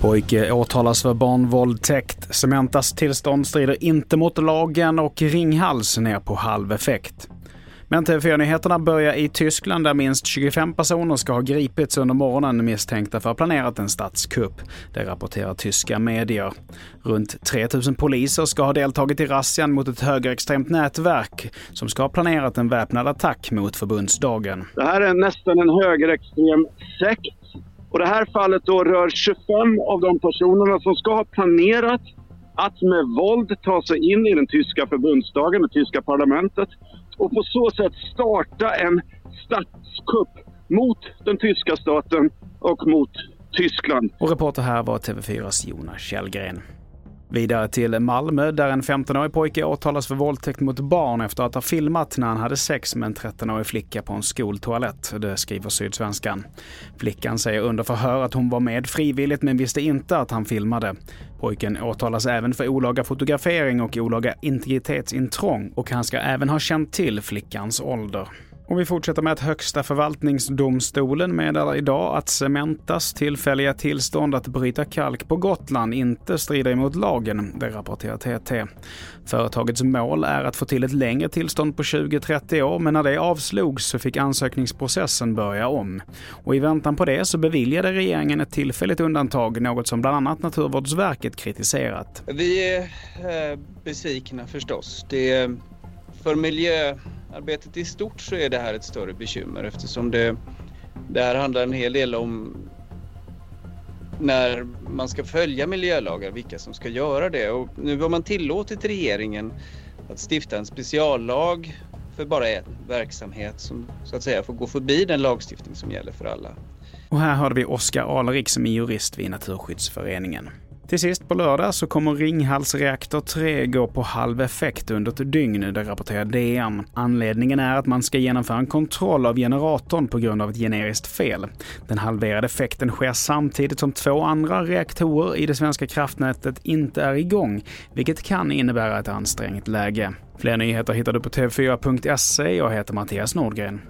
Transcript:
Pojke åtalas för barnvåldtäkt. Cementas tillstånd strider inte mot lagen och Ringhals ner på halv effekt. Men TV4-nyheterna börjar i Tyskland där minst 25 personer ska ha gripits under morgonen misstänkta för att ha planerat en statskupp. Det rapporterar tyska medier. Runt 3000 poliser ska ha deltagit i razzian mot ett högerextremt nätverk som ska ha planerat en väpnad attack mot förbundsdagen. Det här är nästan en högerextrem sekt och det här fallet då rör 25 av de personerna som ska ha planerat att med våld ta sig in i den tyska förbundsdagen, det tyska parlamentet och på så sätt starta en statskupp mot den tyska staten och mot Tyskland. Och reporter här var TV4s Jonas Källgren. Vidare till Malmö där en 15-årig pojke åtalas för våldtäkt mot barn efter att ha filmat när han hade sex med en 13-årig flicka på en skoltoalett. Det skriver Sydsvenskan. Flickan säger under förhör att hon var med frivilligt men visste inte att han filmade. Pojken åtalas även för olaga fotografering och olaga integritetsintrång och han ska även ha känt till flickans ålder. Och vi fortsätter med att Högsta förvaltningsdomstolen meddelar idag att Cementas tillfälliga tillstånd att bryta kalk på Gotland inte strider mot lagen, det rapporterar TT. Företagets mål är att få till ett längre tillstånd på 20-30 år, men när det avslogs så fick ansökningsprocessen börja om. Och i väntan på det så beviljade regeringen ett tillfälligt undantag, något som bland annat Naturvårdsverket kritiserat. Vi är eh, besvikna förstås. Det är eh, för miljö... Arbetet i stort så är det här ett större bekymmer eftersom det, det här handlar en hel del om när man ska följa miljölagar, vilka som ska göra det. Och nu har man tillåtit regeringen att stifta en speciallag för bara en verksamhet som så att säga får gå förbi den lagstiftning som gäller för alla. Och här hörde vi Oskar Alrik som är jurist vid Naturskyddsföreningen. Till sist på lördag så kommer Ringhals reaktor 3 gå på halv effekt under ett dygn, det rapporterar DN. Anledningen är att man ska genomföra en kontroll av generatorn på grund av ett generiskt fel. Den halverade effekten sker samtidigt som två andra reaktorer i det svenska kraftnätet inte är igång, vilket kan innebära ett ansträngt läge. Fler nyheter hittar du på tv4.se. Jag heter Mattias Nordgren.